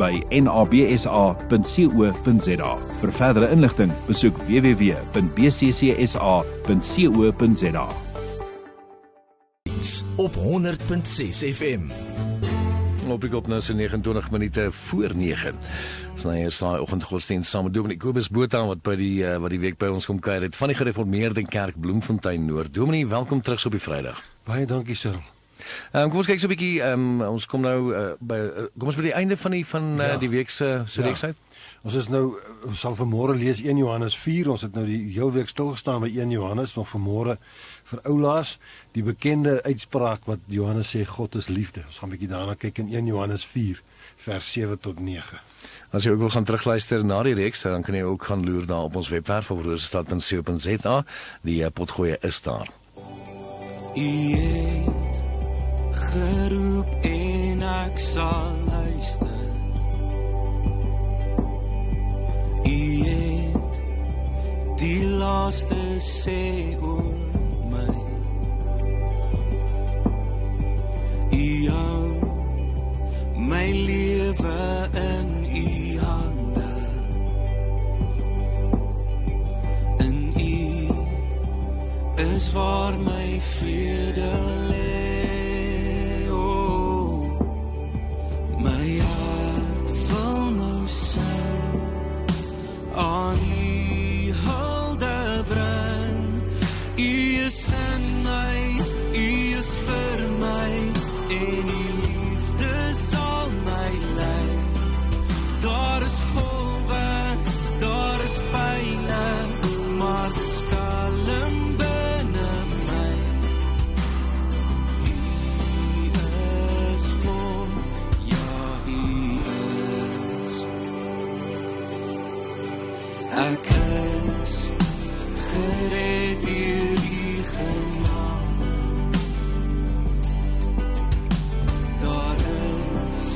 by nabsa.co.za. Vir verdere inligting, besoek www.bccsa.co.za. op 100.6 FM. Loop ek op nou so 29 minute voor 9. Ons nou hier saai oggendgodsdienst saam met Dominee Kobus Botha wat by die uh, wat die week by ons kom kuier het van die gereformeerde kerk Bloemfontein Noord. Dominee, welkom terug op die Vrydag. Baie dankie, Cyril. Ehm um, kom ons kyk so 'n bietjie ehm um, ons kom nou uh, by uh, kom ons by die einde van die van uh, Ja. die week se se Ja. reeks uit. Ons is nou ons sal vanmôre lees 1 Johannes 4. Ons het nou die heel week stil gestaan by 1 Johannes nog vanmôre vir oulaas die bekende uitspraak wat Johannes sê God is liefde. Ons gaan 'n bietjie daarna kyk in 1 Johannes 4 vers 7 tot 9. As jy ook wil gaan terugluister na die reeks, dan kan jy ook gaan loer daar op ons webwerf op rosestad.co.za. Die potgoeie is daar. U het geroep en ek sal luister. U het die laaste sê oor my. U hou my lewe in u hande. In u is waar my vrede gered deur die genade. Daar is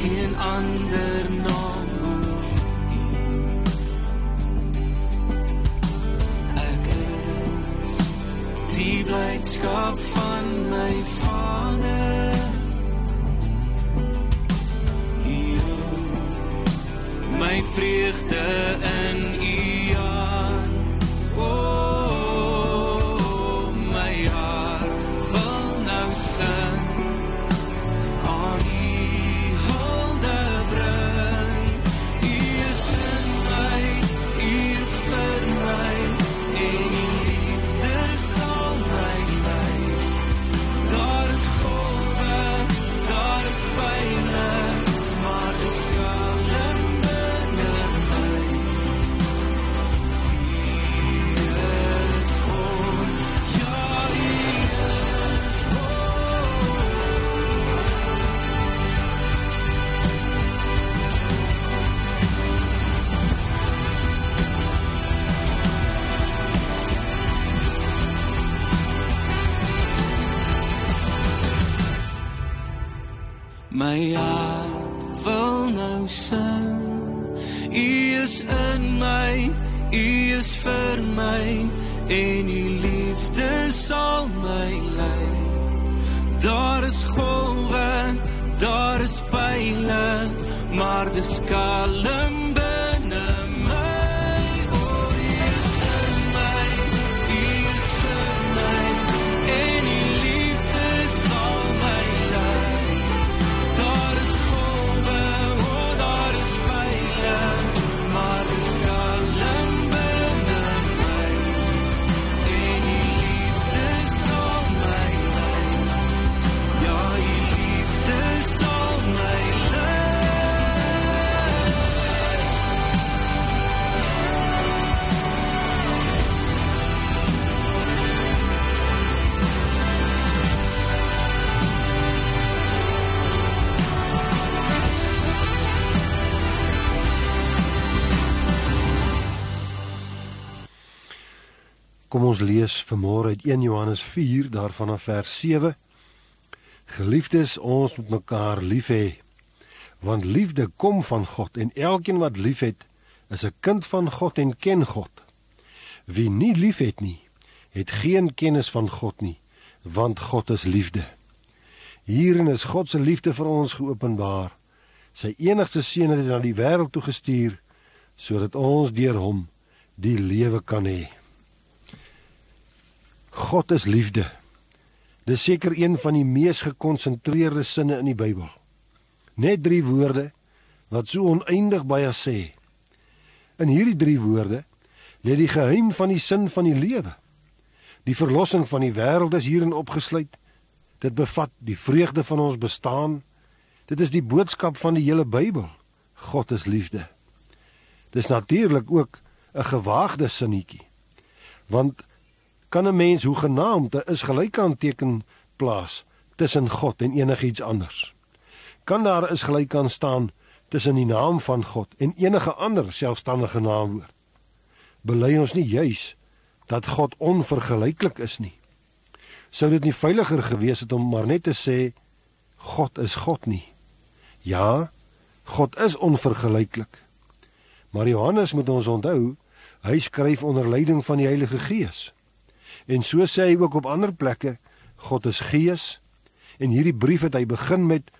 geen ander naam oor U. Ek is die blydskap van my Vader. Hier my vreugde in My hart wil nou sing. U is in my, u is vir my en u liefde sal my lei. Daar is golwe, daar is pyle, maar dis kalm ons lees vanmôre uit 1 Johannes 4 daarvan af vers 7. Geliefdes, ons moet mekaar lief hê. Want liefde kom van God en elkeen wat liefhet, is 'n kind van God en ken God. Wie nie liefhet nie, het geen kennis van God nie, want God is liefde. Hierin is God se liefde vir ons geopenbaar. Sy enigste seun het hy na die wêreld toe gestuur sodat ons deur hom die lewe kan hê. God is liefde. Dis seker een van die mees gekonsentreerde sinne in die Bybel. Net 3 woorde wat so oneindig baie sê. In hierdie 3 woorde lê die geheim van die sin van die lewe. Die verlossing van die wêreld is hierin opgesluit. Dit bevat die vreugde van ons bestaan. Dit is die boodskap van die hele Bybel. God is liefde. Dis natuurlik ook 'n gewaagde sinnetjie. Want kan 'n mens hoe genaamd 'n is gelykaanteken plaas tussen God en enigiets anders? Kan daar is gelyk kan staan tussen die naam van God en enige ander selfstandige naamwoord? Bely ons nie juis dat God onvergelyklik is nie? Sou dit nie veiliger gewees het om maar net te sê God is God nie? Ja, God is onvergelyklik. Maar Johannes moet ons onthou, hy skryf onder leiding van die Heilige Gees. En so sê hy ook op ander plekke, God is Gees. En hierdie brief het hy begin met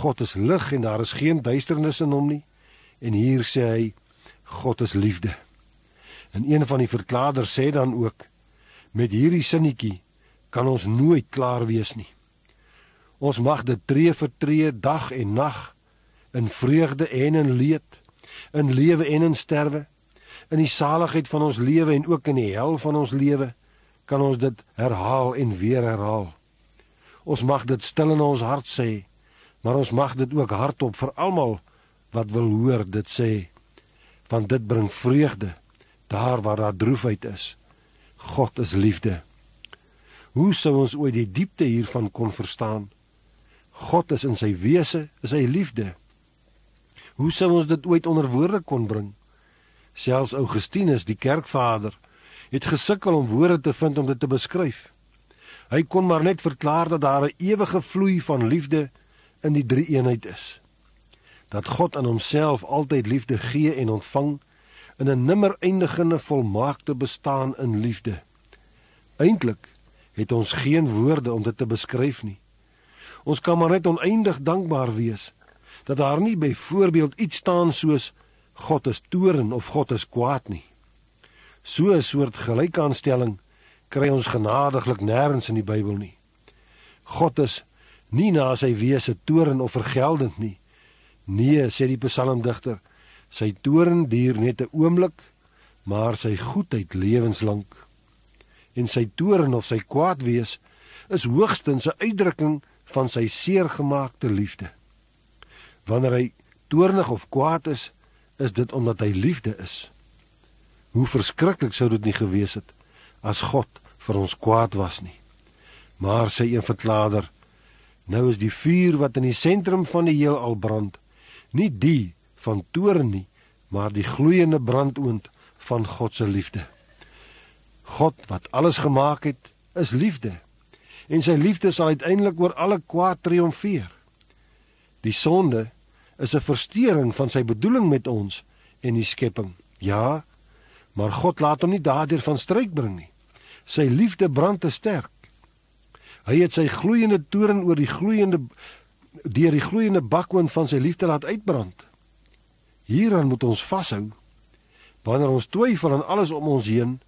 God is lig en daar is geen duisternis in hom nie. En hier sê hy God is liefde. En een van die verklaarders sê dan ook met hierdie sinnetjie kan ons nooit klaar wees nie. Ons mag dit tree vir tree dag en nag in vreugde en in leed in lewe en in sterwe, in die saligheid van ons lewe en ook in die hel van ons lewe, kan ons dit herhaal en weer herhaal. Ons mag dit stil in ons hart sê, maar ons mag dit ook hardop vir almal wat wil hoor dit sê, want dit bring vreugde daar waar daar droefheid is. God is liefde. Hoe sou ons ooit die diepte hiervan kon verstaan? God is in sy wese, is hy liefde. Hoe sou ons dit ooit onder woorde kon bring? Selfs Augustinus, die kerkvader, het gesukkel om woorde te vind om dit te beskryf. Hy kon maar net verklaar dat daar 'n ewige vloei van liefde in die drie eenheid is. Dat God aan homself altyd liefde gee en ontvang in 'n nimmer eindigende volmaakte bestaan in liefde. Eintlik het ons geen woorde om dit te beskryf nie. Ons kan maar net oneindig dankbaar wees dat daar nie byvoorbeeld iets staan soos God is toorn of God is kwaad nie. So 'n soort gelykaanstelling kry ons genadiglik nêrens in die Bybel nie. God is nie na sy wese toorn of vergeldend nie. Nee, sê die psalmdigter, sy toorn duur net 'n oomblik, maar sy goedheid lewenslank. En sy toorn of sy kwaad wees is hoogstens 'n uitdrukking van sy seergemaakte liefde. Wanneer hy toornig of kwaad is, is dit omdat hy liefde is. Hoe verskriklik sou dit nie gewees het as God vir ons kwaad was nie. Maar sê een verklaarder, nou is die vuur wat in die sentrum van die heelal brand, nie die van toorn nie, maar die gloeiende brandoond van God se liefde. God wat alles gemaak het, is liefde. En sy liefde sal uiteindelik oor alle kwaad triomfeer. Die sonde is 'n verstoring van sy bedoeling met ons en die skepping. Ja, maar God laat hom nie daardeur van stryk bring nie. Sy liefde brand te sterk. Hy het sy gloeiende toorn oor die gloeiende deur die gloeiende bakwoon van sy liefde laat uitbrand. Hieraan moet ons vashou. Wanneer ons twyfel aan alles om ons heen,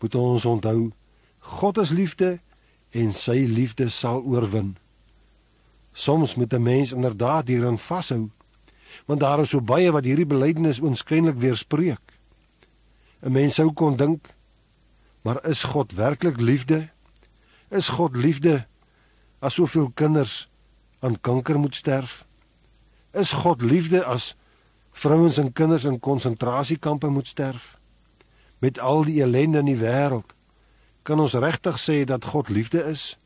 moet ons onthou God is liefde en sy liefde sal oorwin. Soms moet 'n mens inderdaad hieraan vashou, want daar is so baie wat hierdie belydenis oënskynlik weerspreek. 'n Mens sou kon dink, maar is God werklik liefde? Is God liefde as soveel kinders aan kanker moet sterf? Is God liefde as vrouens en kinders in konsentrasiekampe moet sterf? Met al die ellende in die wêreld, kan ons regtig sê dat God liefde is?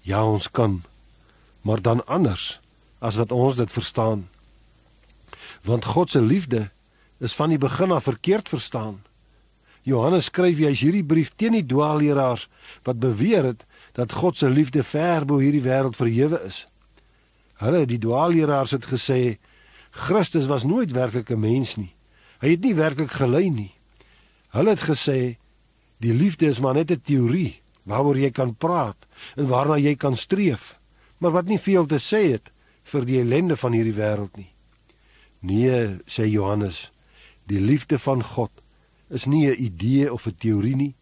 Ja, ons kan maar dan anders as wat ons dit verstaan. Want God se liefde is van die begin af verkeerd verstaan. Johannes skryf hy's hierdie brief teen die dwaalleraars wat beweer het dat God se liefde ver bo hierdie wêreld verhewe is. Hulle, die dwaalleraars het gesê Christus was nooit werklik 'n mens nie. Hy het nie werklik gelei nie. Hulle het gesê die liefde is maar net 'n teorie waaroor jy kan praat en waarna jy kan streef, maar wat nie veel te sê het vir die ellende van hierdie wêreld nie. Nee, sê Johannes, die liefde van God is nie 'n idee of 'n teorie nie,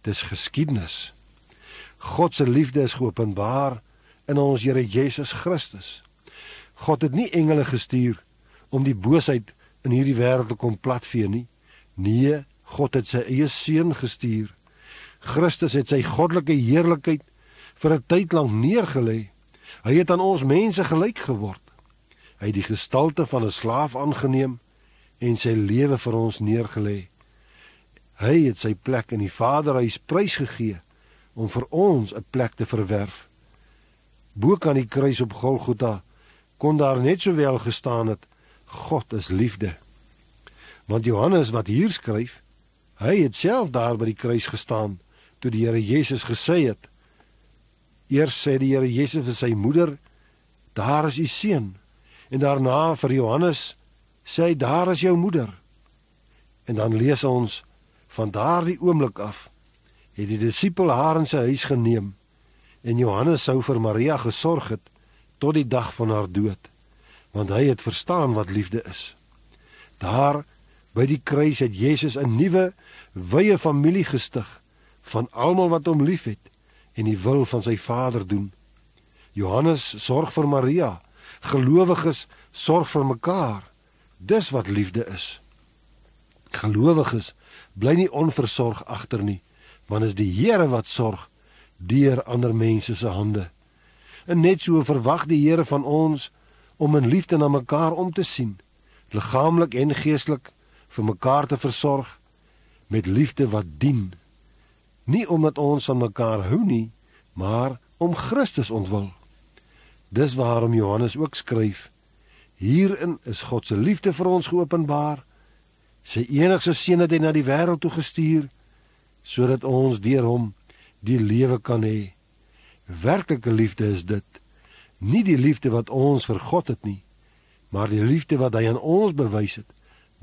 dis geskiedenis. God se liefde is geopenbaar in ons Here Jesus Christus. God het nie engele gestuur om die boosheid in hierdie wêreld te kom platvee nie. Nee, God het sy eie seun gestuur. Christus het sy goddelike heerlikheid vir 'n tyd lank neergelê. Hy het aan ons mense gelyk geword. Hy het die gestalte van 'n slaaf aangeneem en sy lewe vir ons neergelê. Hy het sy plek in die Vaderhuis prysgegee om vir ons 'n plek te verwerf. Bo kan die kruis op Golgotha kon daar net sowel gestaan het God is liefde. Want Johannes wat hier skryf, hy het self daar by die kruis gestaan toe die Here Jesus gesê het. Eers sê die Here Jesus vir sy moeder: "Daar is u seun." En daarna vir Johannes sê hy: "Daar is jou moeder." En dan lees ons van daardie oomblik af het die disipel haar in sy huis geneem en Johannes sou vir Maria gesorg het tot die dag van haar dood want hy het verstaan wat liefde is. Daar by die kruis het Jesus 'n nuwe wye familie gestig van almal wat hom liefhet en die wil van sy Vader doen. Johannes sorg vir Maria, gelowiges sorg vir mekaar. Dis wat liefde is. Gelowiges bly nie onversorg agter nie, want is die Here wat sorg deur ander mense se hande. En net so verwag die Here van ons om in liefde na mekaar om te sien, liggaamlik en geestelik vir mekaar te versorg met liefde wat dien. Nie omdat ons van mekaar hou nie, maar om Christus ontwil. Dis waarom Johannes ook skryf: Hierin is God se liefde vir ons geopenbaar. Sy enigste seun het hy na die wêreld toe gestuur sodat ons deur hom die lewe kan hê. Werklike liefde is dit nie die liefde wat ons vir God het nie, maar die liefde wat hy aan ons bewys het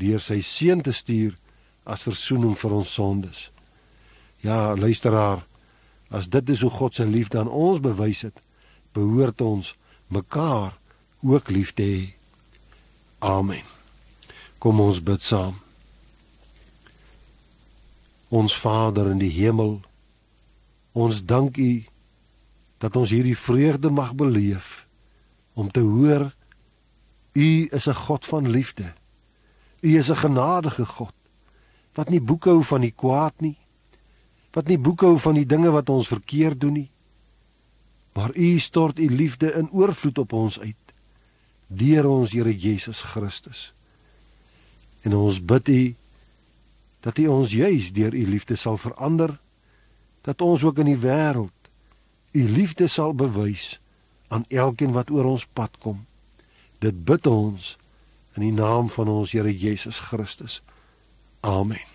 deur sy seun te stuur as verzoening vir ons sondes. Ja, luisteraar, as dit is hoe God se liefde aan ons bewys het, behoort ons mekaar ook lief te hê. Amen. Kom ons bid saam. Ons Vader in die hemel, ons dank U dat ons hierdie vreugde mag beleef om te hoor U is 'n God van liefde. U is 'n genadige God wat nie boeke hou van die kwaad nie, wat nie boeke hou van die dinge wat ons verkeerd doen nie. Maar U stort U liefde in oorvloed op ons uit deur ons Here Jesus Christus. En ons bid U dat U ons juis deur U liefde sal verander, dat ons ook in die wêreld u liefde sal bewys aan elkeen wat oor ons pad kom. Dit bid ons in die naam van ons Here Jesus Christus. Amen.